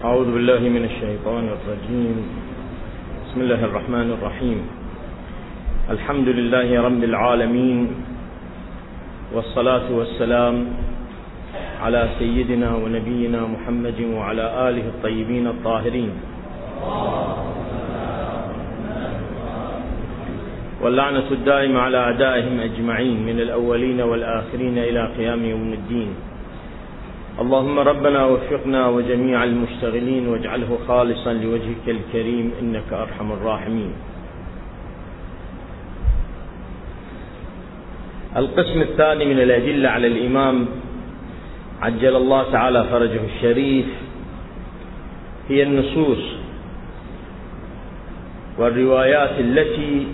أعوذ بالله من الشيطان الرجيم. بسم الله الرحمن الرحيم. الحمد لله رب العالمين والصلاة والسلام على سيدنا ونبينا محمد وعلى آله الطيبين الطاهرين. واللعنة الدائمة على أعدائهم أجمعين من الأولين والآخرين إلى قيام يوم الدين. اللهم ربنا وفقنا وجميع المشتغلين واجعله خالصا لوجهك الكريم إنك أرحم الراحمين. القسم الثاني من الأدلة على الإمام عجل الله تعالى فرجه الشريف هي النصوص والروايات التي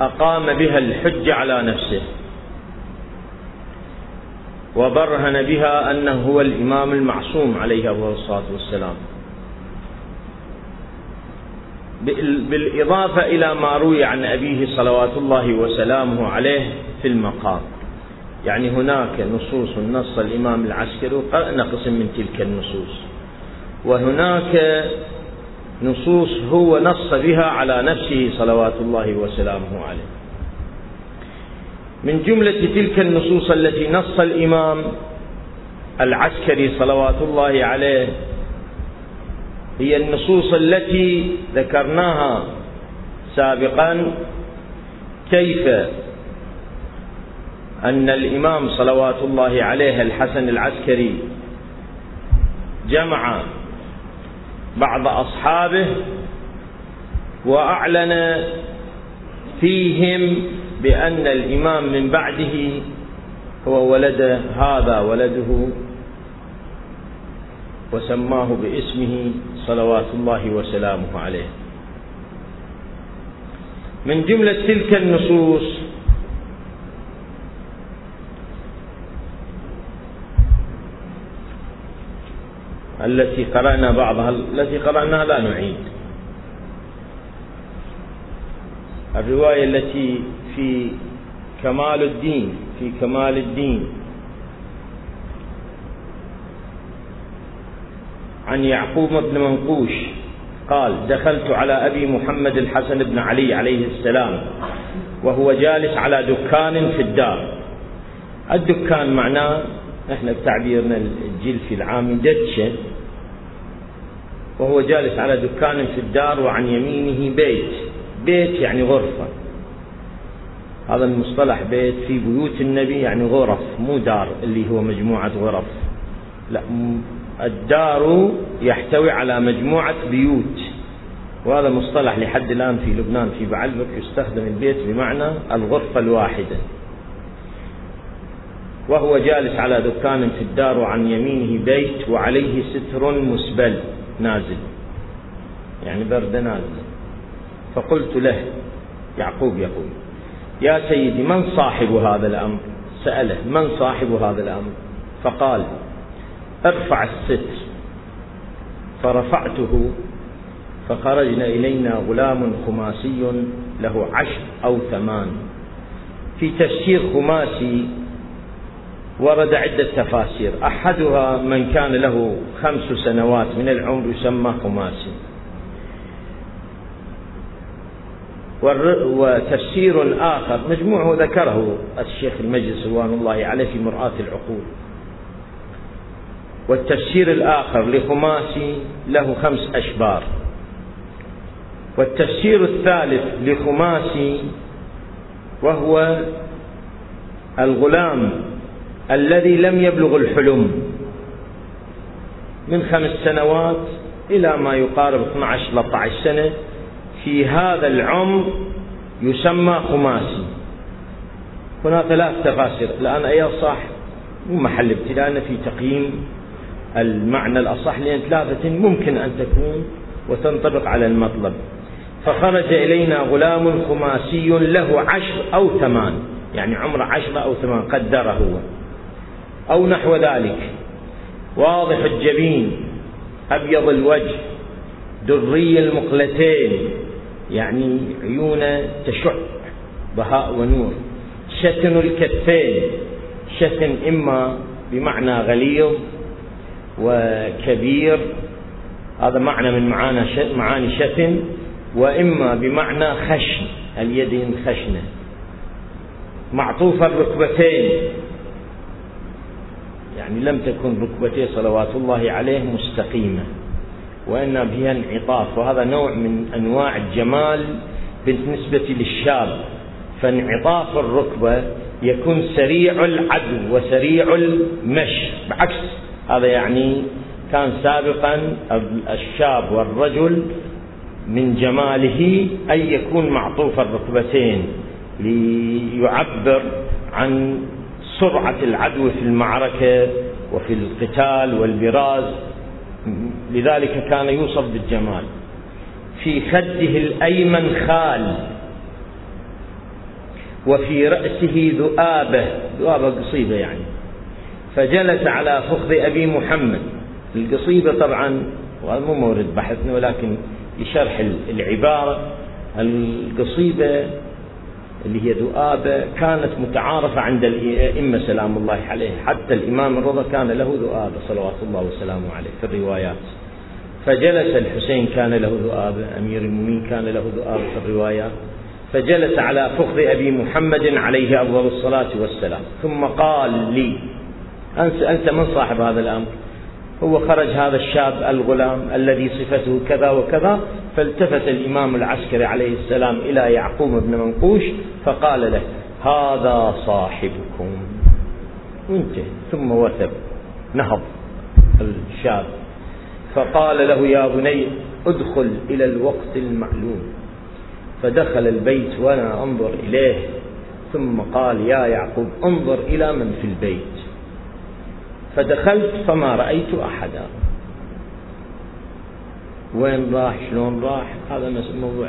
أقام بها الحج على نفسه. وبرهن بها أنه هو الإمام المعصوم عليه الصلاة والسلام. بالإضافة إلى ما روي عن أبيه صلوات الله وسلامه عليه في المقام. يعني هناك نصوص نص الإمام العسكري وقرأنا قسم من تلك النصوص. وهناك نصوص هو نص بها على نفسه صلوات الله وسلامه عليه. من جملة تلك النصوص التي نص الإمام العسكري صلوات الله عليه هي النصوص التي ذكرناها سابقا كيف أن الإمام صلوات الله عليه الحسن العسكري جمع بعض أصحابه وأعلن فيهم بأن الإمام من بعده هو ولد هذا ولده وسماه باسمه صلوات الله وسلامه عليه. من جملة تلك النصوص التي قرأنا بعضها التي قرأناها لا نعيد. الرواية التي في كمال الدين في كمال الدين. عن يعقوب بن منقوش قال دخلت على أبي محمد الحسن بن علي عليه السلام وهو جالس على دكان في الدار. الدكان معناه إحنا بتعبيرنا الجلفي العامي دتشة. وهو جالس على دكان في الدار وعن يمينه بيت. بيت يعني غرفة. هذا المصطلح بيت في بيوت النبي يعني غرف مو دار اللي هو مجموعة غرف. لا الدار يحتوي على مجموعة بيوت. وهذا مصطلح لحد الآن في لبنان في بعلبك يستخدم البيت بمعنى الغرفة الواحدة. وهو جالس على دكان في الدار وعن يمينه بيت وعليه ستر مسبل نازل. يعني برد نازل. فقلت له يعقوب يقول يا سيدي من صاحب هذا الأمر؟ سأله من صاحب هذا الأمر؟ فقال ارفع الستر. فرفعته فخرجنا إلينا غلام خماسي له عشر أو ثمان. في تفسير خماسي ورد عدة تفاسير. أحدها من كان له خمس سنوات من العمر يسمى خماسي. وتفسير آخر مجموعه ذكره الشيخ المجلس رضوان الله عليه في مرآة العقول. والتفسير الآخر لخماسي له خمس أشبار. والتفسير الثالث لخماسي وهو الغلام الذي لم يبلغ الحلم. من خمس سنوات إلى ما يقارب 12 13 سنة في هذا العمر يسمى خماسي. هنا ثلاث تفاسير. الآن أي صح مو محل ابتلاء في تقييم المعنى الأصح لأن ثلاثة ممكن أن تكون وتنطبق على المطلب. فخرج إلينا غلام خماسي له عشر أو ثمان. يعني عمره عشر أو ثمان قدره هو. أو نحو ذلك. واضح الجبين أبيض الوجه دري المقلتين. يعني عيونه تشع بهاء ونور. شتن الكفين شتن إما بمعنى غليظ وكبير هذا معنى من معاني شتم وإما بمعنى خشن اليدين خشنة. معطوف الركبتين. يعني لم تكن ركبتي صلوات الله عليه مستقيمة. وإن فيها انعطاف. وهذا نوع من أنواع الجمال بالنسبة للشاب. فانعطاف الركبة يكون سريع العدو وسريع المشي. بعكس هذا يعني كان سابقا الشاب والرجل من جماله أن يكون معطوف الركبتين ليعبر عن سرعة العدو في المعركة وفي القتال والبراز. لذلك كان يوصف بالجمال. في خده الأيمن خال وفي رأسه ذؤابة ذؤابة قصيبة يعني. فجلس على فخذ أبي محمد. القصيبة طبعا وهذا مو مورد بحثنا ولكن لشرح العبارة القصيبة اللي هي ذؤابة كانت متعارفة عند الأئمة سلام الله عليه حتى الإمام الرضا كان له ذؤابة صلوات الله وسلامه عليه في الروايات. فجلس الحسين كان له ذؤابة أمير المؤمنين كان له ذؤابة في الروايات. فجلس على فخذ أبي محمد عليه أفضل الصلاة والسلام. ثم قال لي أنت من صاحب هذا الأمر؟ هو خرج هذا الشاب الغلام الذي صفته كذا وكذا فالتفت الإمام العسكري عليه السلام إلى يعقوب بن منقوش فقال له هذا صاحبكم. وانتهى ثم وثب نهض الشاب. فقال له يا بني ادخل إلى الوقت المعلوم. فدخل البيت وأنا أنظر إليه ثم قال يا يعقوب انظر إلى من في البيت. فدخلت فما رأيت أحدا. وين راح؟ شلون راح؟ هذا موضوع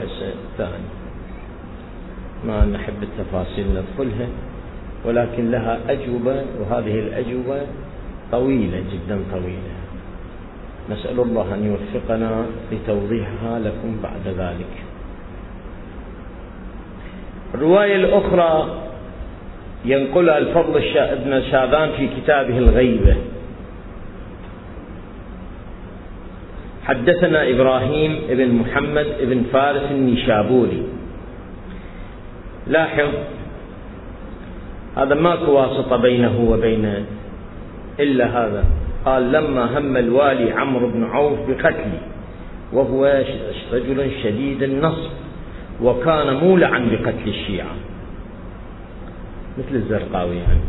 ثاني ما نحب التفاصيل ندخلها ولكن لها أجوبة وهذه الأجوبة طويلة جدا طويلة. نسأل الله أن يوفقنا لتوضيحها لكم بعد ذلك. الرواية الأخرى ينقلها الفضل ابن شاذان في كتابه الغيبة. حدثنا إبراهيم بن محمد بن فارس النشابوري لاحظ هذا ماكو واسطة بينه وبين إلا هذا. قال لما هم الوالي عمرو بن عوف بقتلي وهو رجل شديد النصب وكان مولعا بقتل الشيعة. مثل الزرقاوي يعني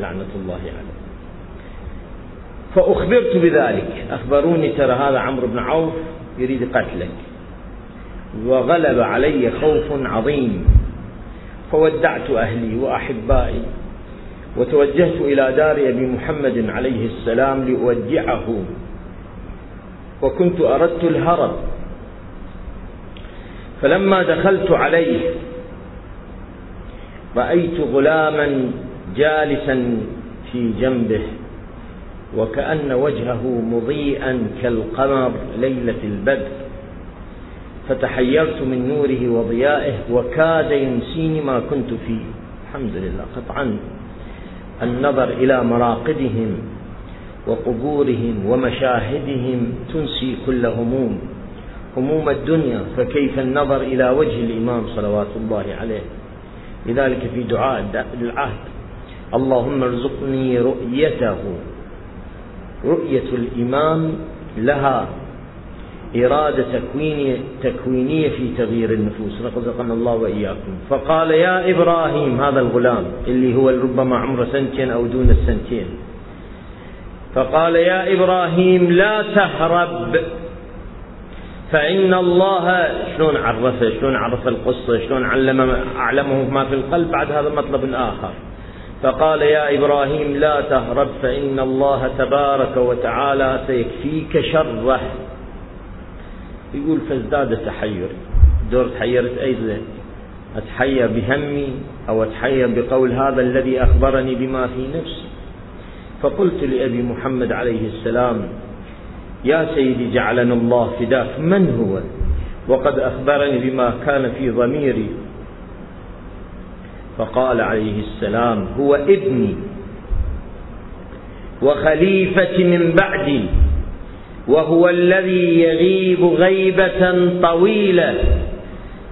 لعنة الله عليه. فأخبرت بذلك. أخبروني ترى هذا عمرو بن عوف يريد قتلك. وغلب علي خوف عظيم. فودعت أهلي وأحبائي وتوجهت إلى دار أبي محمد عليه السلام لأودعه. وكنت أردت الهرب. فلما دخلت عليه رأيت غلاما جالسا في جنبه وكأن وجهه مضيئا كالقمر ليلة البدر. فتحيرت من نوره وضيائه وكاد ينسيني ما كنت فيه. الحمد لله. قطعا النظر إلى مراقدهم وقبورهم ومشاهدهم تنسي كل هموم. هموم الدنيا فكيف النظر إلى وجه الإمام صلوات الله عليه؟ لذلك في دعاء العهد. اللهم ارزقني رؤيته. رؤية الإمام لها إرادة تكوينية, تكوينية في تغيير النفوس. رزقنا الله وإياكم. فقال يا إبراهيم هذا الغلام اللي هو ربما عمره سنتين أو دون السنتين. فقال يا إبراهيم لا تهرب. فإن الله شلون عرفه؟ شلون عرف القصة؟ شلون علم أعلمه ما في القلب بعد هذا مطلب آخر فقال يا إبراهيم لا تهرب فإن الله تبارك وتعالى سيكفيك شره. يقول فازداد تحيري دور تحيرت أيضا أتحير بهمي أو أتحير بقول هذا الذي أخبرني بما في نفسي. فقلت لأبي محمد عليه السلام يا سيدي جعلنا الله فداك من هو؟ وقد أخبرني بما كان في ضميري. فقال عليه السلام هو ابني وخليفة من بعدي وهو الذي يغيب غيبة طويلة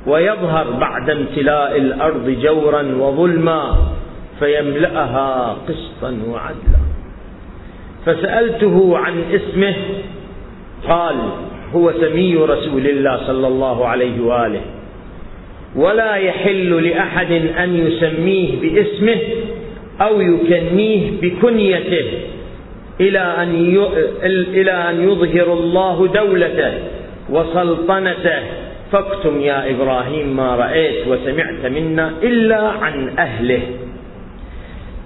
ويظهر بعد امتلاء الأرض جورا وظلما فيملأها قسطا وعدلا. فسألته عن اسمه قال هو سمي رسول الله صلى الله عليه وآله. ولا يحل لأحد أن يسميه باسمه أو يكنيه بكنيته إلى أن إلى أن يظهر الله دولته وسلطنته. فاكتم يا إبراهيم ما رأيت وسمعت منا إلا عن أهله.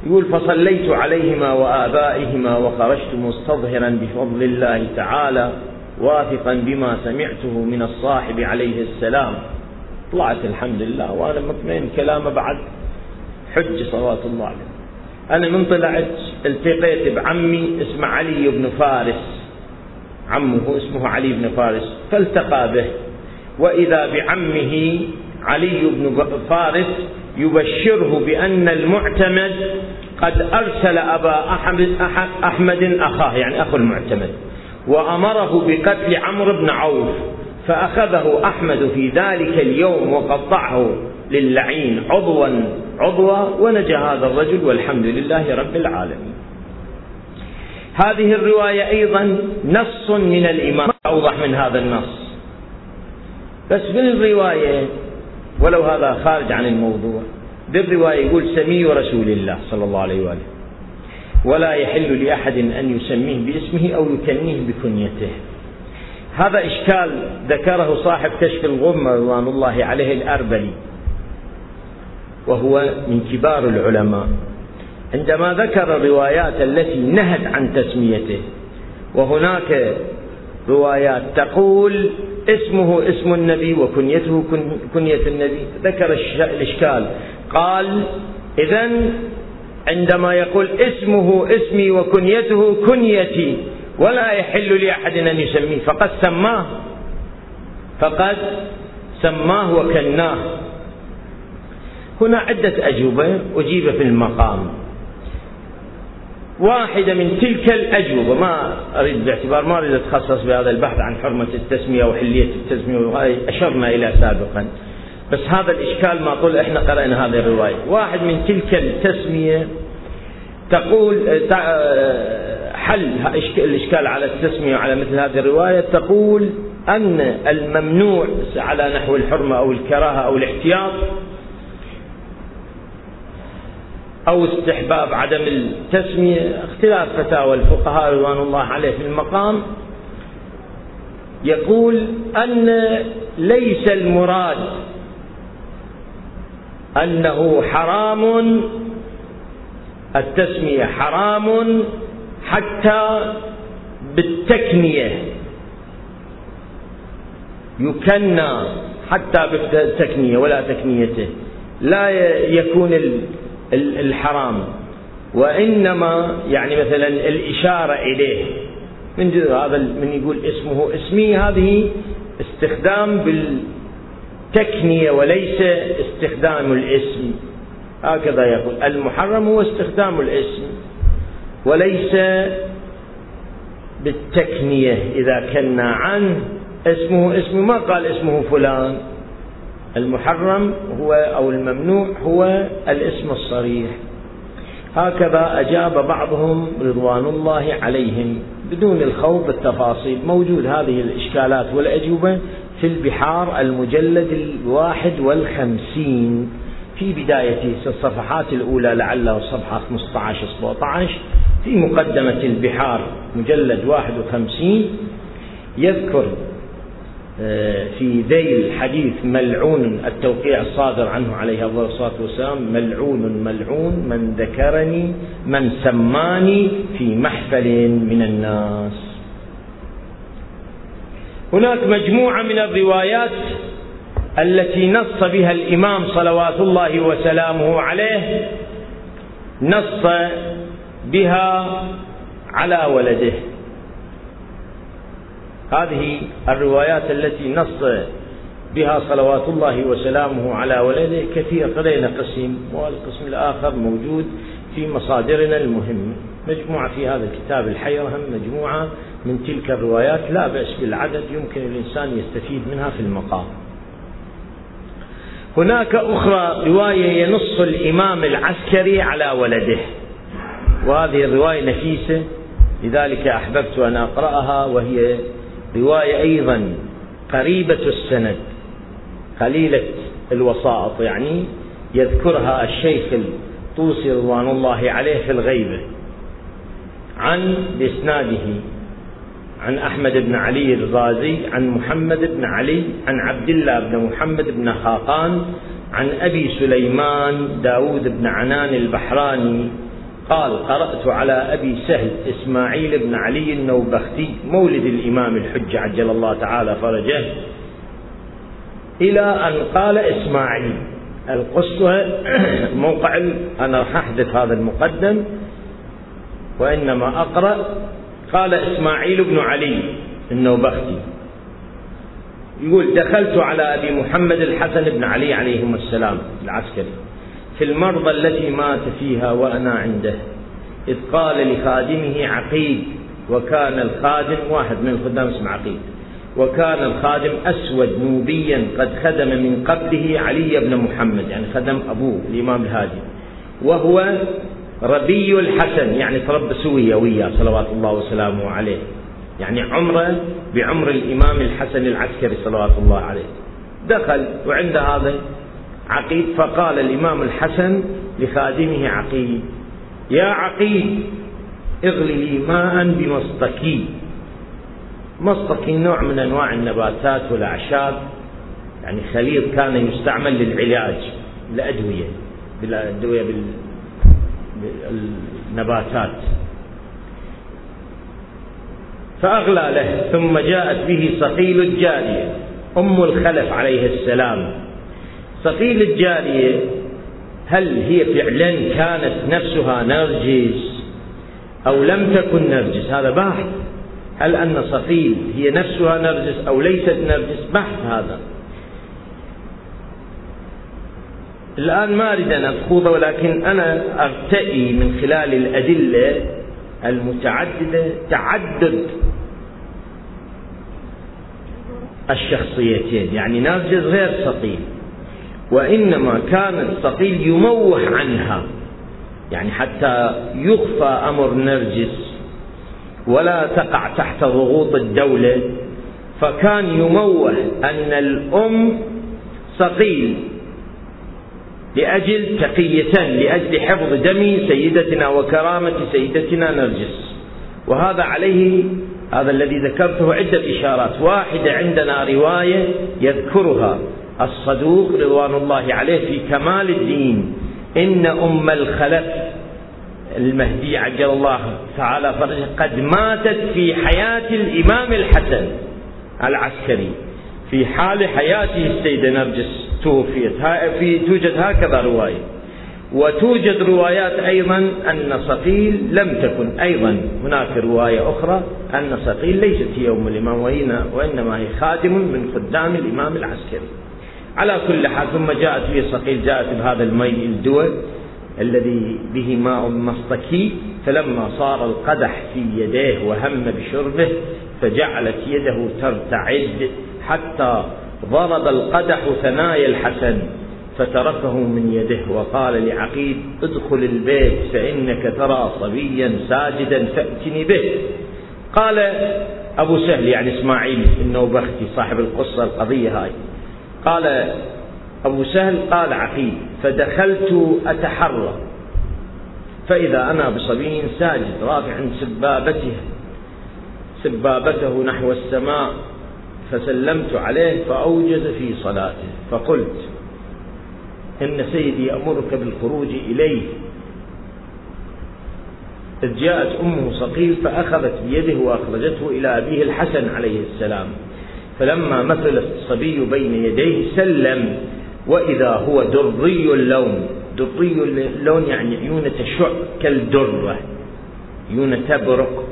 يقول فصليت عليهما وآبائهما وخرجت مستظهرا بفضل الله تعالى واثقا بما سمعته من الصاحب عليه السلام. طلعت الحمد لله وأنا مطمئن كلامه بعد. حج صلوات الله عليه. أنا من طلعت التقيت بعمي اسمه علي بن فارس. عمه اسمه علي بن فارس. فالتقى به. وإذا بعمه علي بن فارس يبشره بأن المعتمد قد أرسل أبا أحمد, أحمد أخاه يعني أخو المعتمد وأمره بقتل عمرو بن عوف فأخذه أحمد في ذلك اليوم وقطعه للعين عضوا عضوا ونجا هذا الرجل والحمد لله رب العالمين. هذه الرواية أيضا نص من الإمام أوضح من هذا النص. بس بالرواية ولو هذا خارج عن الموضوع بالرواية يقول سمي رسول الله صلى الله عليه وآله. ولا يحل لأحد أن يسميه باسمه أو يكنيه بكنيته. هذا إشكال ذكره صاحب كشف الغمة رضوان الله عليه الأربلي. وهو من كبار العلماء. عندما ذكر الروايات التي نهت عن تسميته وهناك روايات تقول اسمه اسم النبي وكنيته كنية النبي. ذكر الإشكال. قال إذا عندما يقول اسمه اسمي وكنيته كنيتي ولا يحل لأحد أن يسميه. فقد سماه. فقد سماه وكناه. هنا عدة أجوبة أجيب في المقام. واحدة من تلك الأجوبة. ما أريد باعتبار ما أريد أتخصص بهذا البحث عن حرمة التسمية وحلية التسمية أشرنا إلى سابقا. بس هذا الإشكال ما طول إحنا قرأنا هذه الرواية. واحد من تلك التسمية تقول حل الإشكال على التسمية على مثل هذه الرواية. تقول أن الممنوع على نحو الحرمة أو الكراهة أو الاحتياط أو استحباب عدم التسمية. اختلاف فتاوى الفقهاء رضوان الله عليه في المقام يقول أن ليس المراد أنه حرام التسمية حرام حتى بالتكنية. يكنى حتى بالتكنية ولا تكنيته. لا يكون الحرام. وإنما يعني مثلا الإشارة إليه. من هذا من يقول اسمه. اسمي هذه استخدام بالتكنية وليس استخدام الاسم. هكذا يقول. المحرم هو استخدام الاسم. وليس بالتكنية. إذا كنا عنه اسمه اسمه ما قال اسمه فلان. المحرم هو أو الممنوع هو الاسم الصريح. هكذا أجاب بعضهم رضوان الله عليهم بدون الخوض بالتفاصيل. موجود هذه الإشكالات والأجوبة في البحار المجلد الواحد والخمسين في بداية الصفحات الأولى لعله صفحة 15 17 في مقدمة البحار مجلد 51 يذكر في ذيل حديث ملعون التوقيع الصادر عنه عليه الصلاة والسلام ملعون ملعون من ذكرني من سماني في محفل من الناس. هناك مجموعة من الروايات التي نص بها الإمام صلوات الله وسلامه عليه نص بها على ولده. هذه الروايات التي نص بها صلوات الله وسلامه على ولده كثير قرينا قسم والقسم الآخر موجود في مصادرنا المهمة مجموعة في هذا الكتاب الحي هم مجموعة من تلك الروايات لا بأس بالعدد يمكن الإنسان يستفيد منها في المقام. هناك أخرى رواية ينص الإمام العسكري على ولده. وهذه الرواية نفيسة لذلك أحببت أن أقرأها وهي رواية أيضا قريبة السند قليلة الوسائط يعني يذكرها الشيخ الطوسي رضوان الله عليه في الغيبة عن بإسناده عن أحمد بن علي الغازي عن محمد بن علي عن عبد الله بن محمد بن خاقان عن أبي سليمان داود بن عنان البحراني قال قرأت على أبي سهل إسماعيل بن علي النوبختي مولد الإمام الحج عجل الله تعالى فرجه. إلى أن قال إسماعيل القصة موقع أنا راح أحذف هذا المقدم. وإنما أقرأ قال إسماعيل بن علي النوبختي. يقول دخلت على أبي محمد الحسن بن علي عليهم السلام العسكري. في المرضى التي مات فيها وأنا عنده. إذ قال لخادمه عقيد وكان الخادم واحد من الخدام اسمه عقيد وكان الخادم أسود نوبيا قد خدم من قبله علي بن محمد يعني خدم أبوه الإمام الهادي وهو ربي الحسن يعني تربى سوية وياه صلوات الله وسلامه عليه يعني عمره بعمر الإمام الحسن العسكري صلوات الله عليه. دخل وعند هذا عقيد فقال الإمام الحسن لخادمه عقيد يا عقيد اغلي لي ماء بمصطكي. مصطكي نوع من أنواع النباتات والأعشاب يعني خليط كان يستعمل للعلاج الأدوية بالأدوية بالنباتات. فأغلى له ثم جاءت به صقيل الجارية أم الخلف عليه السلام. صقيل الجارية هل هي فعلا كانت نفسها نرجس أو لم تكن نرجس؟ هذا بحث. هل أن صقيل هي نفسها نرجس أو ليست نرجس؟ بحث هذا. الآن ما أريد أن أخوض ولكن أنا أرتئي من خلال الأدلة المتعددة تعدد الشخصيتين. يعني نرجس غير صقيل. وإنما كان الصقيل يموح عنها. يعني حتى يخفى أمر نرجس ولا تقع تحت ضغوط الدولة. فكان يموه أن الأم صقيل لأجل تقية لأجل حفظ دم سيدتنا وكرامة سيدتنا نرجس. وهذا عليه هذا الذي ذكرته عدة إشارات. واحدة عندنا رواية يذكرها. الصدوق رضوان الله عليه في كمال الدين. إن أم الخلف المهدي عجل الله تعالى فرجه قد ماتت في حياة الإمام الحسن العسكري في حال حياته السيدة نرجس توفيت. في توجد هكذا رواية. وتوجد روايات أيضا أن صقيل لم تكن. أيضا هناك رواية أخرى أن صقيل ليست هي أم الإمام وإنما هي خادم من خدام الإمام العسكري. على كل حال ثم جاءت به صقيل جاءت بهذا المي الدول الذي به ماء مصطكي فلما صار القدح في يديه وهم بشربه فجعلت يده ترتعد حتى ضرب القدح ثنايا الحسن فتركه من يده وقال لعقيد ادخل البيت فإنك ترى صبيا ساجدا فأتني به. قال أبو سهل يعني إسماعيل النوبختي صاحب القصة القضية هاي. قال أبو سهل قال عقيل فدخلت أتحرى. فإذا أنا بصبي ساجد رافع سبابته سبابته نحو السماء فسلمت عليه فأوجز في صلاته فقلت إن سيدي يأمرك بالخروج إليه. إذ جاءت أمه صقيل فأخذت بيده وأخرجته إلى أبيه الحسن عليه السلام. فلما مثل الصبي بين يديه سلم وإذا هو دري اللون. دري اللون يعني عيونه تشع كالدرة. عيونه تبرق.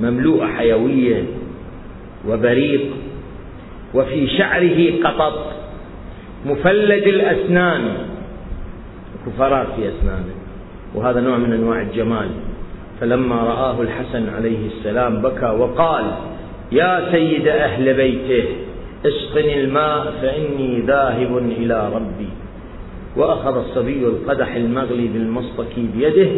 مملوءة حيوية وبريق. وفي شعره قطط. مفلج الأسنان. كفرات في أسنانه. وهذا نوع من أنواع الجمال. فلما رآه الحسن عليه السلام بكى وقال يا سيد أهل بيته اسقني الماء فإني ذاهب إلى ربي. وأخذ الصبي القدح المغلي بالمصطك بيده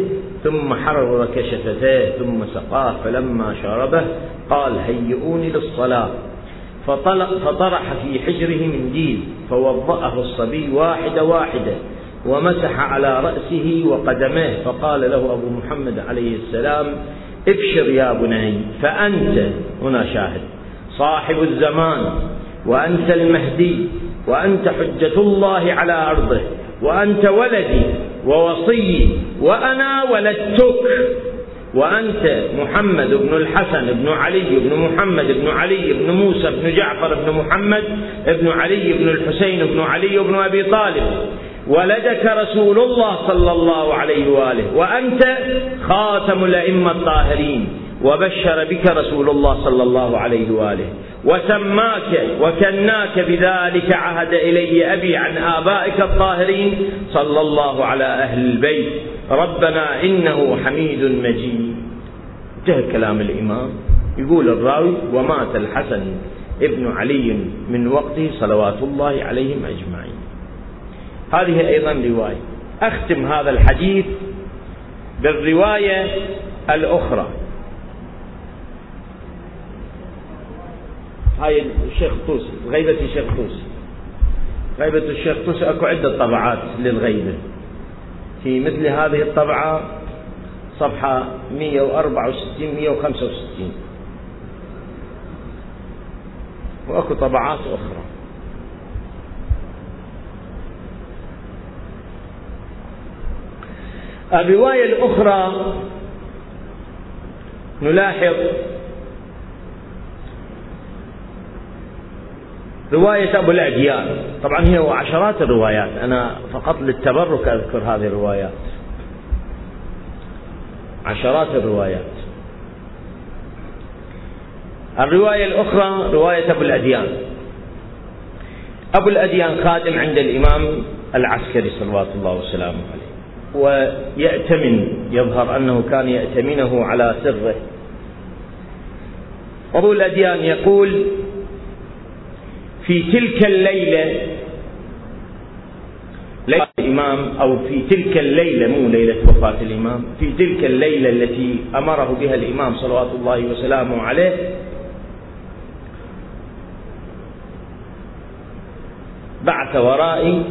ثم حرك شفتيه ثم سقاه فلما شربه قال هيئوني للصلاة. فطرح في حجره منديل فوضأه الصبي واحدة واحدة ومسح على رأسه وقدميه فقال له أبو محمد عليه السلام ابشر يا بني فأنت هنا شاهد صاحب الزمان وأنت المهدي وأنت حجة الله على أرضه وأنت ولدي ووصيي وأنا ولدتك وأنت محمد بن الحسن بن علي بن محمد بن علي بن موسى بن جعفر بن محمد بن علي بن الحسين بن علي بن أبي طالب. ولدك رسول الله صلى الله عليه وآله وأنت خاتم الأئمة الطاهرين وبشر بك رسول الله صلى الله عليه وآله وسماك وكناك بذلك عهد الي أبي عن آبائك الطاهرين صلى الله على أهل البيت. ربنا إنه حميد مجيد. انتهى كلام الإمام. يقول الراوي ومات الحسن ابن علي من وقته صلوات الله عليهم أجمعين. هذه أيضا رواية. أختم هذا الحديث بالرواية الأخرى. هاي الشيخ طوسي غيبة الشيخ طوسي غيبة الشيخ طوسي أكو عدة طبعات للغيبة. في مثل هذه الطبعة صفحة 164 165 وأكو طبعات أخرى. الرواية الأخرى نلاحظ رواية أبو الأديان. طبعا هي عشرات الروايات. أنا فقط للتبرك أذكر هذه الروايات. عشرات الروايات. الرواية الأخرى رواية أبو الأديان. أبو الأديان خادم عند الإمام العسكري صلوات الله وسلامه عليه. ويأتمن يظهر أنه كان يأتمنه على سره. أبو الأديان يقول في تلك الليلة ليلة الإمام أو في تلك الليلة مو ليلة وفاة الإمام في تلك الليلة التي أمره بها الإمام صلوات الله وسلامه عليه بعث ورائي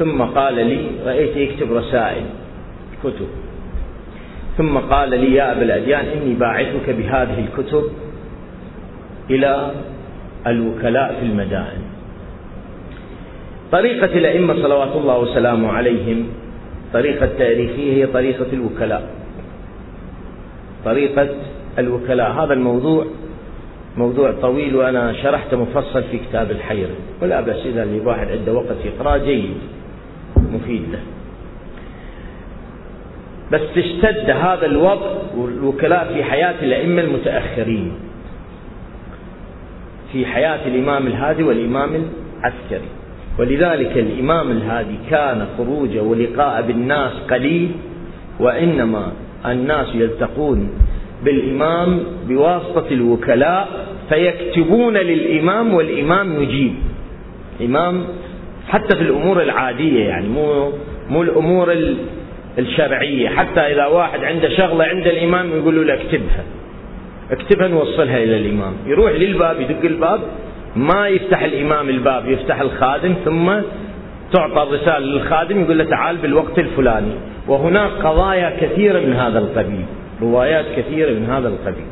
ثم قال لي رأيت يكتب رسائل كتب. ثم قال لي يا أبا الأديان إني باعثك بهذه الكتب إلى الوكلاء في المدائن. طريقة الأئمة صلوات الله وسلامه عليهم طريقة تاريخية هي طريقة الوكلاء. طريقة الوكلاء. هذا الموضوع موضوع طويل وأنا شرحت مفصل في كتاب الحير ولا بأس إذا اللي واحد عنده وقت يقرأ جيد. مفيد. له بس اشتد هذا الوضع والوكلاء في حياة الأئمة المتأخرين. في حياة الإمام الهادي والإمام العسكري. ولذلك الإمام الهادي كان خروجه ولقاء بالناس قليل وإنما الناس يلتقون بالإمام بواسطة الوكلاء فيكتبون للإمام والإمام يجيب. إمام حتى في الأمور العادية يعني مو مو الأمور الشرعية. حتى إذا واحد عنده شغلة عند الإمام يقول له اكتبها. اكتبها نوصلها إلى الإمام. يروح للباب يدق الباب ما يفتح الإمام الباب يفتح الخادم ثم تعطى الرسالة للخادم يقول له تعال بالوقت الفلاني. وهناك قضايا كثيرة من هذا القبيل روايات كثيرة من هذا القبيل.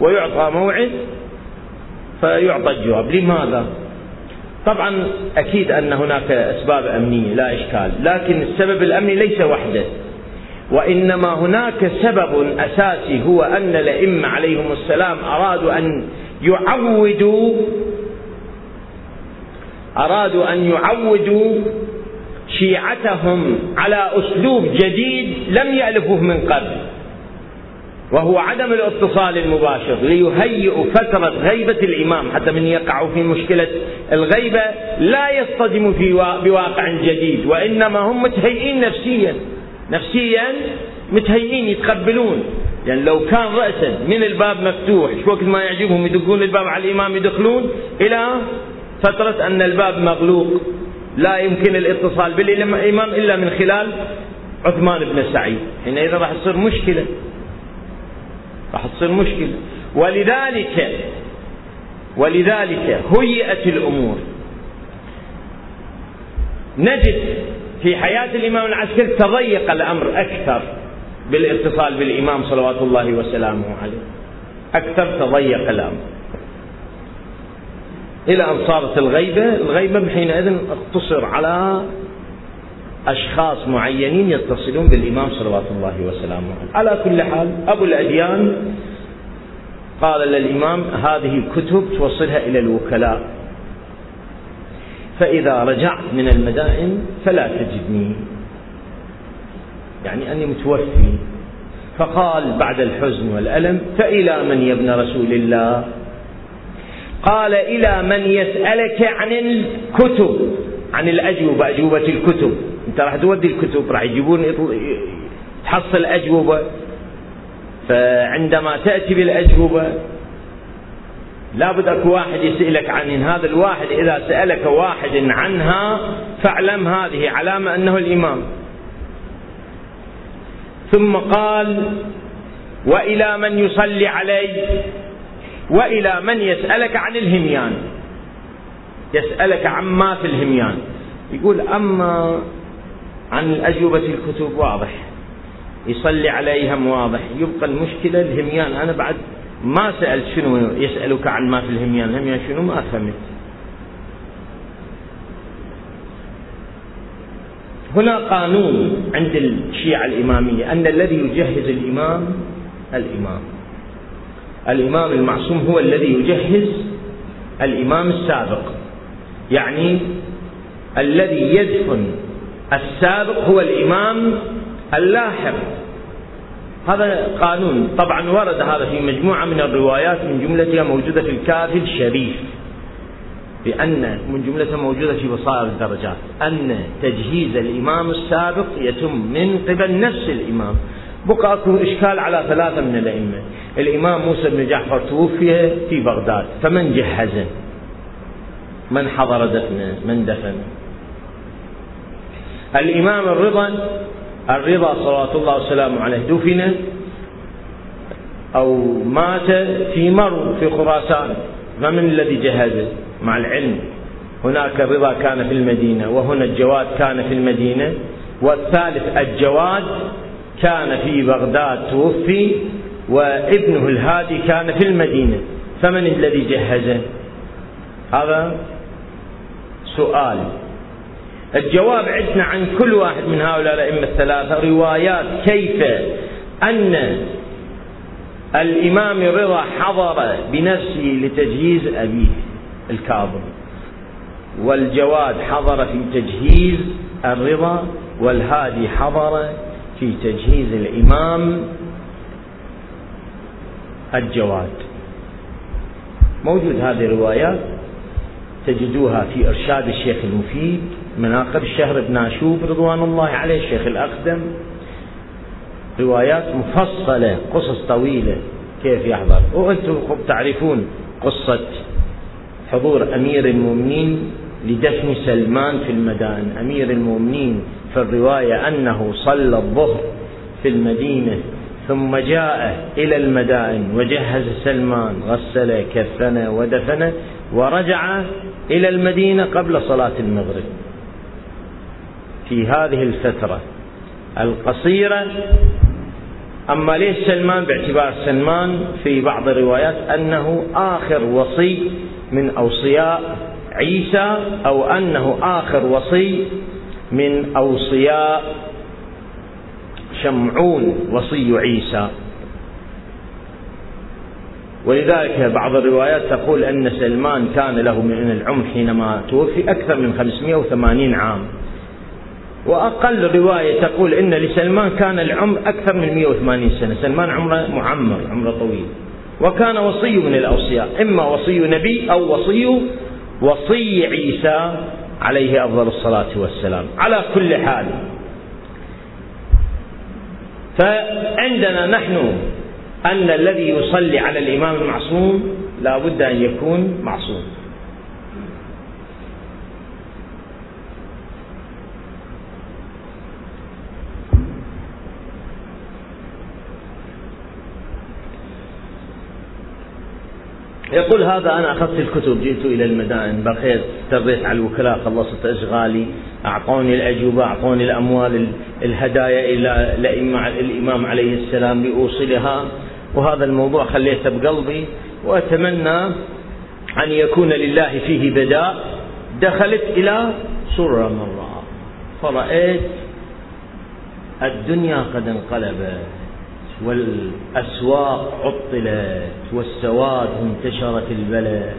ويعطى موعد فيعطى الجواب. لماذا؟ طبعا أكيد أن هناك أسباب أمنية لا إشكال لكن السبب الأمني ليس وحده. وإنما هناك سبب أساسي هو أن الأئمة عليهم السلام أرادوا أن يعودوا أرادوا أن يعودوا شيعتهم على أسلوب جديد لم يألفوه من قبل. وهو عدم الاتصال المباشر ليهيئوا فترة غيبة الإمام حتى من يقعوا في مشكلة الغيبة لا يصطدموا في بواقع جديد وإنما هم متهيئين نفسيا نفسيا متهيئين يتقبلون. يعني لو كان رأسا من الباب مفتوح وقت ما يعجبهم يدقون الباب على الإمام يدخلون؟ إلى فترة أن الباب مغلوق. لا يمكن الاتصال بالإمام إلا من خلال عثمان بن سعيد. حينئذ راح تصير مشكلة. راح تصير مشكلة. ولذلك ولذلك هيئت الأمور. نجد في حياة الإمام العسكري تضيق الأمر أكثر بالاتصال بالإمام صلوات الله وسلامه عليه. أكثر تضيق الأمر. إلى أن صارت الغيبة الغيبة حينئذ اقتصر على أشخاص معينين يتصلون بالإمام صلوات الله وسلامه. على كل حال أبو الأديان قال للإمام هذه الكتب توصلها إلى الوكلاء. فإذا رجعت من المدائن فلا تجدني. يعني أني متوفي. فقال بعد الحزن والألم فإلى من يا ابن رسول الله؟ قال إلى من يسألك عن الكتب عن الأجوبة أجوبة الكتب. أنت راح تودي الكتب راح يجيبون تحصل أجوبة. فعندما تأتي بالأجوبة لابد أكو واحد يسألك عن هذا الواحد إذا سألك واحد عنها فاعلم هذه علامة أنه الإمام. ثم قال وإلى من يصلي علي؟ وإلى من يسألك عن الهميان؟ يسألك عما في الهميان. يقول أما عن الأجوبة الكتب واضح. يصلي عليها واضح يبقى المشكلة الهميان. أنا بعد ما سألت شنو يسألك عن ما في الهميان؟ الهميان شنو؟ ما فهمت هنا قانون عند الشيعة الإمامية أن الذي يجهز الإمام الإمام. الإمام المعصوم هو الذي يجهز الإمام السابق. يعني الذي يدفن السابق هو الإمام اللاحق. هذا قانون. طبعا ورد هذا في مجموعة من الروايات من جملتها موجودة في الكافي الشريف. بأن من جملتها موجودة في بصائر الدرجات. أن تجهيز الإمام السابق يتم من قبل نفس الإمام. بقى أكو إشكال على ثلاثة من الأئمة. الإمام موسى بن جعفر توفي في بغداد. فمن جهزه؟ من حضر دفنه؟ من دفن الإمام الرضا الرضا صلوات الله وسلامه عليه دفن أو مات في مرو في خراسان. فمن الذي جهزه مع العلم. هناك الرضا كان في المدينة وهنا الجواد كان في المدينة والثالث الجواد كان في بغداد توفي وابنه الهادي كان في المدينة. فمن الذي جهزه؟ هذا سؤال. الجواب عندنا عن كل واحد من هؤلاء الأئمة الثلاثة روايات كيف أن الإمام رضا حضر بنفسه لتجهيز أبيه الكاظم والجواد حضر في تجهيز الرضا والهادي حضر في تجهيز الإمام الجواد. موجود هذه الروايات تجدوها في إرشاد الشيخ المفيد مناقب الشهر بن عشوب رضوان الله عليه الشيخ الأقدم. روايات مفصلة قصص طويلة. كيف يحضر؟ وأنتم تعرفون قصة حضور أمير المؤمنين لدفن سلمان في المدائن أمير المؤمنين في الرواية أنه صلى الظهر في المدينة ثم جاء إلى المدائن وجهز سلمان غسله كفنه ودفنه ورجع إلى المدينة قبل صلاة المغرب. في هذه الفترة القصيرة. أما ليش سلمان؟ باعتبار سلمان في بعض الروايات أنه آخر وصي من أوصياء عيسى أو أنه آخر وصي من أوصياء شمعون وصي عيسى. ولذلك بعض الروايات تقول أن سلمان كان له من العمر حينما توفي أكثر من 580 عام. وأقل رواية تقول إن لسلمان كان العمر أكثر من 180 سنة. سلمان عمره معمر عمره طويل. وكان وصي من الأوصياء إما وصي نبي أو وصي وصي عيسى عليه أفضل الصلاة والسلام. على كل حال فعندنا نحن أن الذي يصلي على الإمام المعصوم لا بد أن يكون معصوم. يقول هذا أنا أخذت الكتب جئت إلى المدائن بقيت استريت على الوكلاء خلصت أشغالي أعطوني الأجوبة أعطوني الأموال الهدايا إلى الإمام عليه السلام لأوصلها وهذا الموضوع خليته بقلبي وأتمنى أن يكون لله فيه بداء. دخلت إلى سرة مرة فرأيت الدنيا قد انقلبت. والأسواق عطلت والسواد انتشرت البلد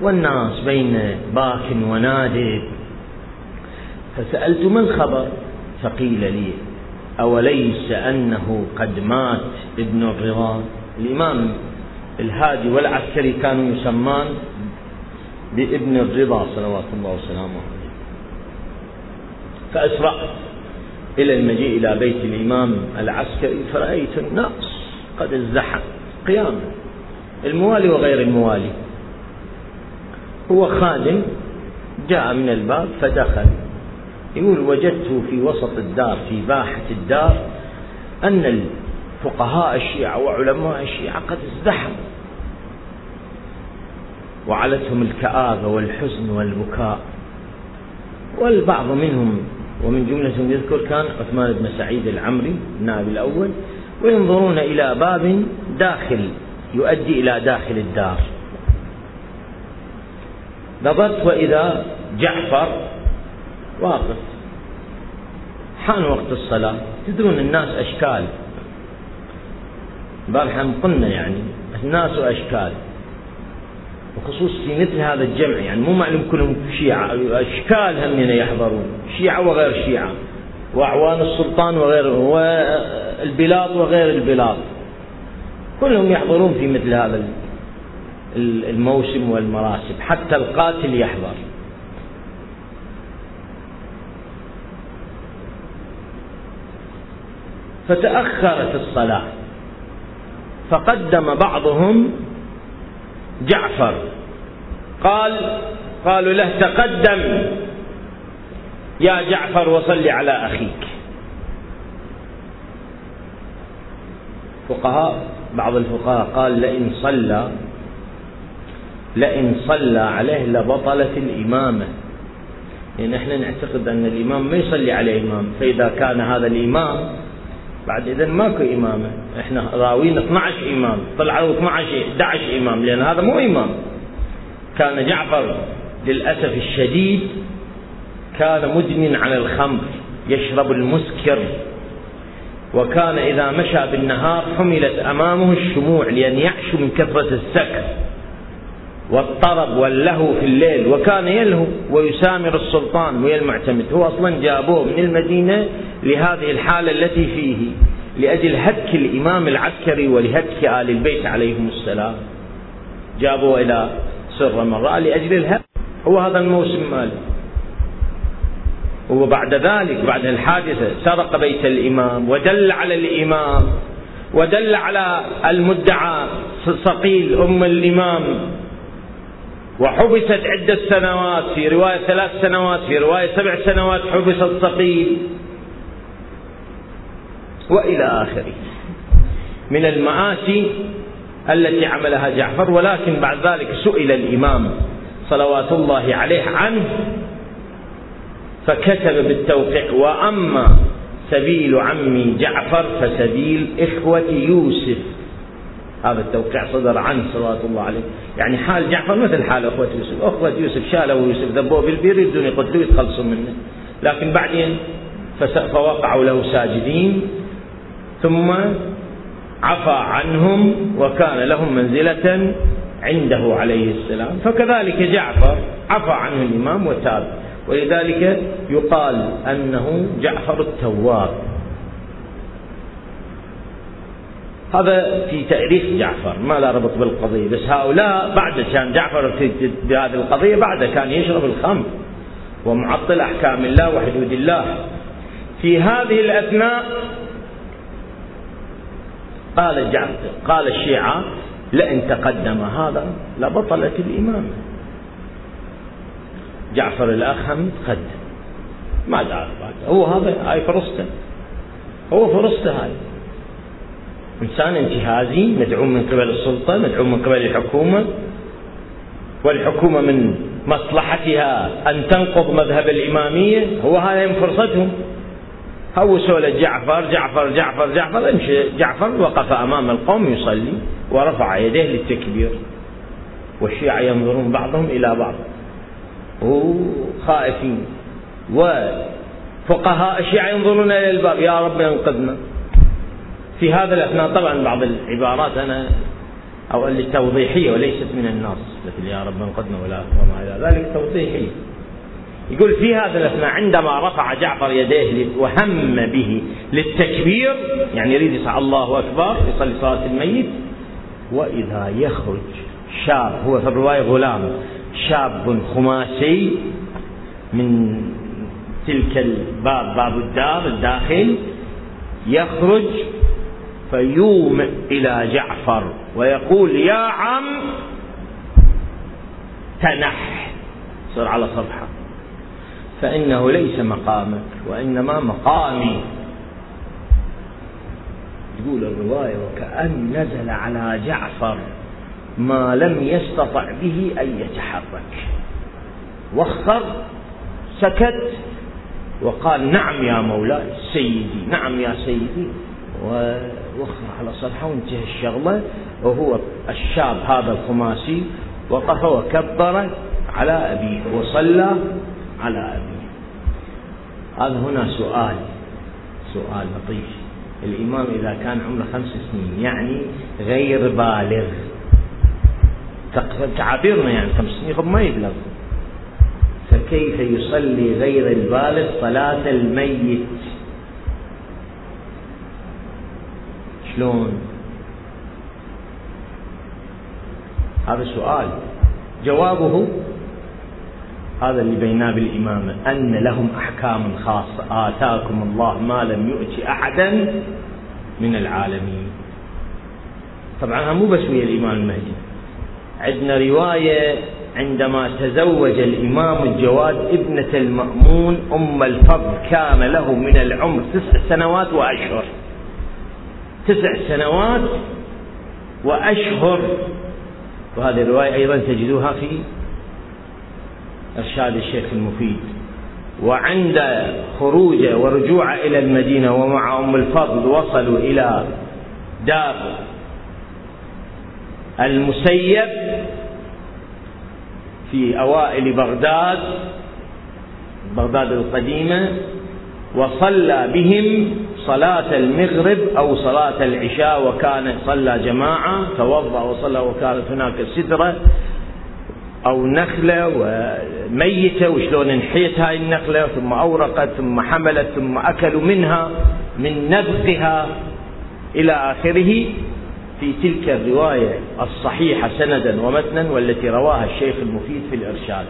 والناس بين باك ونادب. فسألت ما الخبر؟ فقيل لي أوليس أنه قد مات ابن الرضا؟ الإمام الهادي والعسكري كانوا يسمان بابن الرضا صلوات الله وسلامه عليه. فأسرعت. إلى المجيء إلى بيت الإمام العسكري فرأيت الناس قد ازدحم قياما الموالي وغير الموالي. هو خادم جاء من الباب فدخل. يقول وجدت في وسط الدار في باحة الدار أن الفقهاء الشيعة وعلماء الشيعة قد ازدحموا. وعلتهم الكآبة والحزن والبكاء. والبعض منهم ومن جملة يذكر كان عثمان بن سعيد العمري النائب الأول وينظرون إلى باب داخل يؤدي إلى داخل الدار. نظرت وإذا جعفر واقف. حان وقت الصلاة تدرون الناس أشكال. البارحة قلنا يعني الناس أشكال. في مثل هذا الجمع يعني مو معلوم كلهم شيعة أشكال هم يحضرون. شيعة وغير شيعة وأعوان السلطان وغير والبلاد وغير البلاد. كلهم يحضرون في مثل هذا الموسم والمراسم حتى القاتل يحضر. فتأخرت الصلاة. فقدم بعضهم جعفر. قال قالوا له تقدم. يا جعفر وصل على أخيك. فقهاء بعض الفقهاء قال لئن صلى لئن صلى عليه لبطلت الإمامة. يعني إحنا نعتقد أن الإمام ما يصلي عليه إمام فإذا كان هذا الإمام بعد إذا ماكو إمامة. إحنا راوين 12 إمام طلعوا 12 11 إمام لأن هذا مو إمام. كان جعفر للأسف الشديد كان مدمن على الخمر يشرب المسكر. وكان إذا مشى بالنهار حملت أمامه الشموع لأن يعشو من كثرة السكر والطرب واللهو في الليل. وكان يلهو ويسامر السلطان ويا المعتمد. هو أصلا جابوه من المدينة لهذه الحالة التي فيه لأجل هتك الإمام العسكري ولهتك آل البيت عليهم السلام. جابوه إلى سر مرة لأجل الهتك. هو هذا الموسم ماله. وبعد ذلك بعد الحادثة سرق بيت الإمام ودل على الإمام ودل على المدعى صقيل أم الإمام. وحبست عدة سنوات في رواية ثلاث سنوات في رواية سبع سنوات حبس الصقيل وإلى آخره. من المآسي التي عملها جعفر ولكن بعد ذلك سئل الإمام صلوات الله عليه عنه فكتب بالتوقيع وأما سبيل عمي جعفر فسبيل إخوة يوسف. هذا التوقيع صدر عنه صلوات الله عليه. يعني حال جعفر مثل حال أخوة يوسف. أخوة يوسف شالوا يوسف ذبوه بالبير يريدون يقتلوه يتخلصوا منه. لكن بعدين فوقعوا له ساجدين. ثم عفى عنهم وكان لهم منزلة عنده عليه السلام. فكذلك جعفر عفى عنه الإمام وتاب ولذلك يقال أنه جعفر التواب. هذا في تأريخ جعفر ما لا ربط بالقضية بس هؤلاء بعد كان جعفر في هذه القضية بعد كان يشرب الخمر ومعطل أحكام الله وحدود الله. في هذه الأثناء قال جعفر قال الشيعة لئن تقدم هذا لبطلت الإمامة جعفر الأخ تقدم ما تعرف هو هذا هاي فرصته. هو فرصته هاي. إنسان انتهازي مدعوم من قبل السلطة مدعوم من قبل الحكومة. والحكومة من مصلحتها أن تنقض مذهب الإمامية. هو هذا من فرصتهم. هوسوا له جعفر جعفر جعفر جعفر. امشي. جعفر وقف أمام القوم يصلي ورفع يديه للتكبير. والشيعة ينظرون بعضهم إلى بعض. وخائفين. وفقهاء الشيعة ينظرون إلى الباب يا رب أنقذنا. في هذا الأثناء طبعا بعض العبارات أنا أو اللي توضيحية وليست من النص مثل يا رب أنقذنا ولا وما إلى ذلك توضيحية. يقول في هذا الأثناء عندما رفع جعفر يديه وهم به للتكبير يعني يريد يصعد الله أكبر يصلي صلاة الميت. وإذا يخرج شاب هو في الرواية غلام شاب خماسي من تلك الباب باب الدار الداخل يخرج فيومئ إلى جعفر ويقول يا عم تنح. صر على صفحة. فإنه ليس مقامك وإنما مقامي. تقول الرواية وكأن نزل على جعفر. ما لم يستطع به أن يتحرك. وخر سكت وقال نعم يا مولاي سيدي نعم يا سيدي. ووخر على صدحه وانتهى الشغلة وهو الشاب هذا الخماسي وقف وكبر على أبيه وصلى على أبيه. هذا هنا سؤال سؤال لطيف. الإمام إذا كان عمره خمس سنين يعني غير بالغ. تعابيرنا يعني خمس سنين ما يبلغ فكيف يصلي غير البالغ صلاة الميت؟ شلون؟ هذا سؤال. جوابه هذا اللي بيناه بالإمامة أن لهم أحكام خاصة. آتاكم الله ما لم يؤت أحدا من العالمين. طبعا مو بس ويا الإمام المهدي. عندنا رواية عندما تزوج الإمام الجواد ابنة المأمون أم الفضل كان له من العمر تسع سنوات وأشهر. تسع سنوات وأشهر. وهذه الرواية أيضا تجدوها في إرشاد الشيخ المفيد. وعند خروجه ورجوعه إلى المدينة ومع أم الفضل وصلوا إلى دار المسيب في أوائل بغداد بغداد القديمة وصلى بهم صلاة المغرب أو صلاة العشاء وكان صلى جماعة توضأ وصلى وكانت هناك سدرة أو نخلة وميتة وشلون انحيت هاي النخلة ثم أورقت ثم حملت ثم أكلوا منها من نبقها إلى آخره. في تلك الرواية الصحيحة سندا ومتنا والتي رواها الشيخ المفيد في الإرشاد.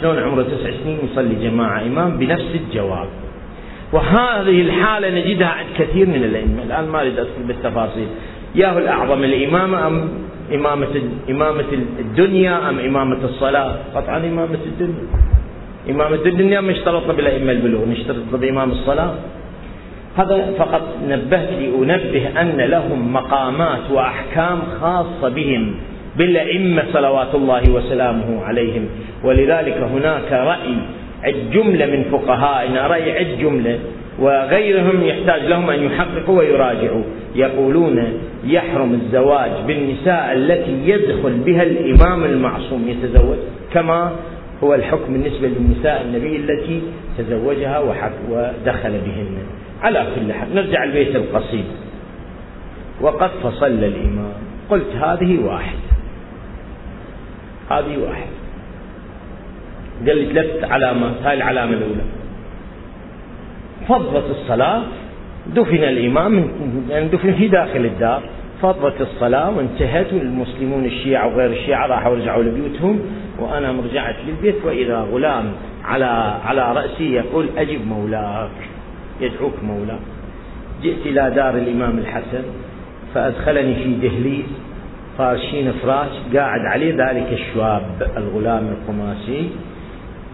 شلون عمره تسع سنين يصلي جماعة إمام بنفس الجواب. وهذه الحالة نجدها عند كثير من الأئمة. الآن ما أريد أدخل بالتفاصيل. ياهو الأعظم الإمامة أم إمامة إمامة الدنيا أم إمامة الصلاة؟ قطعا إمامة الدنيا. إمامة الدنيا ما اشترطنا بالأئمة البلوغ نشترط بإمام الصلاة. هذا فقط نبهت لأنبه أن لهم مقامات وأحكام خاصة بهم بالأئمة صلوات الله وسلامه عليهم. ولذلك هناك رأي عد جملة من فقهائنا رأي عد جملة وغيرهم يحتاج لهم أن يحققوا ويراجعوا. يقولون يحرم الزواج بالنساء التي يدخل بها الإمام المعصوم يتزوج كما هو الحكم بالنسبة للنساء النبي التي تزوجها ودخل بهن. على كل حال نرجع البيت القصيد وقد فصل الإمام. قلت هذه واحدة هذه واحدة قال لي ثلاث علامات هاي العلامة الأولى. فضت الصلاة دفن الإمام يعني دفن في داخل الدار. فضت الصلاة وانتهت والمسلمون الشيعة وغير الشيعة راحوا رجعوا لبيوتهم. وأنا رجعت للبيت وإذا غلام على على رأسي يقول أجب مولاك. يدعوك مولاك جئت إلى دار الإمام الحسن فأدخلني في دهليز فارشين فراش قاعد عليه ذلك الشواب الغلام القماسي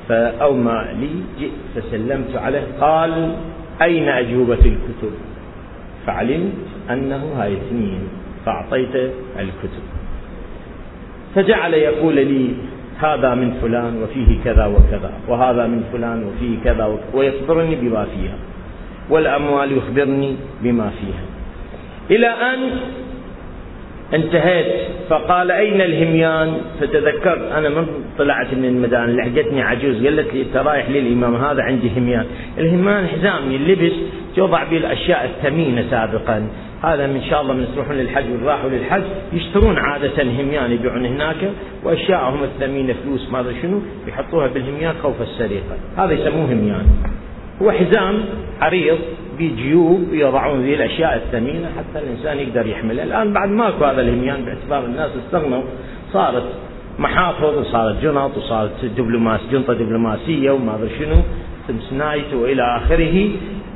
فأومى لي جئت فسلمت عليه قال أين أجوبة الكتب؟ فعلمت أنه هاي اثنين فأعطيته الكتب. فجعل يقول لي هذا من فلان وفيه كذا وكذا وهذا من فلان وفيه كذا ويخبرني بما فيها. والأموال يخبرني بما فيها. إلى أن انتهيت فقال أين الهميان؟ فتذكرت أنا من طلعت من المدان لحقتني عجوز قالت لي أنت رايح للإمام هذا عندي هميان. الهميان حزام يلبس توضع به الأشياء الثمينة سابقا. هذا من شاء الله من يروحون للحج والراحوا للحج. يشترون عادة هميان يبيعون هناك وأشياءهم الثمينة فلوس ما أدري شنو يحطوها بالهميان خوف السرقة هذا يسموه هميان. هو حزام عريض بجيوب يضعون ذي الأشياء الثمينة حتى الإنسان يقدر يحملها، الآن بعد ماكو هذا الهميان باعتبار الناس استغنوا. صارت محافظ وصارت جنط وصارت دبلوماس جنطة دبلوماسية وما أدري شنو سمسنايت وإلى آخره.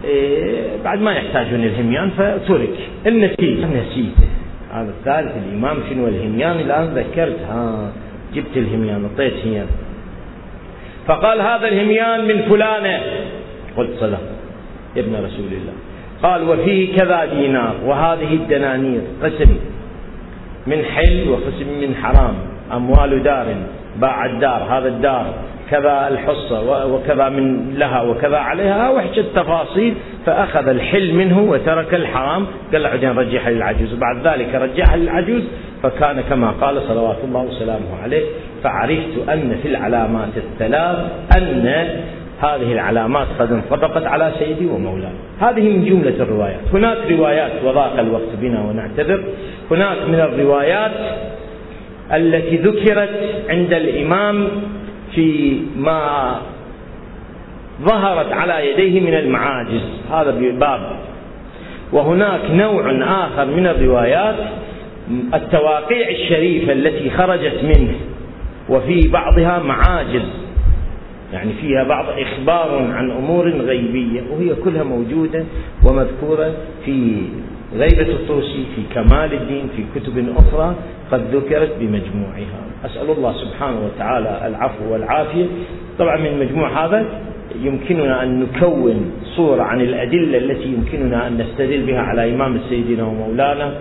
إيه بعد ما يحتاجون الهميان فترك. النتيجه نسيته هذا الثالث الإمام شنو الهميان؟ الآن ذكرت. ها جبت الهميان أعطيت هي. فقال هذا الهميان من فلانة. قلت صدق ابن رسول الله. قال وفيه كذا دينار وهذه الدنانير قسم من حل وقسم من حرام أموال دار باع الدار هذا الدار كذا الحصة وكذا من لها وكذا عليها وحش التفاصيل فأخذ الحل منه وترك الحرام قال له رجعها للعجوز وبعد ذلك رجعها للعجوز فكان كما قال صلوات الله وسلامه عليه فعرفت أن في العلامات الثلاث أن هذه العلامات قد انطبقت على سيدي ومولاي. هذه من جملة الروايات. هناك روايات وضاق الوقت بنا ونعتذر. هناك من الروايات التي ذكرت عند الإمام في ما ظهرت على يديه من المعاجز. هذا باب وهناك نوع آخر من الروايات التواقيع الشريفة التي خرجت منه. وفي بعضها معاجز. يعني فيها بعض إخبار عن أمور غيبية وهي كلها موجودة ومذكورة في غيبة الطوسي في كمال الدين في كتب أخرى قد ذكرت بمجموعها. أسأل الله سبحانه وتعالى العفو والعافية. طبعا من المجموع هذا يمكننا أن نكون صورة عن الأدلة التي يمكننا أن نستدل بها على إمام سيدنا ومولانا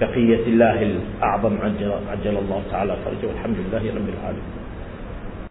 بقية الله الأعظم عجل, عجل الله تعالى فرجه. والحمد لله رب العالمين.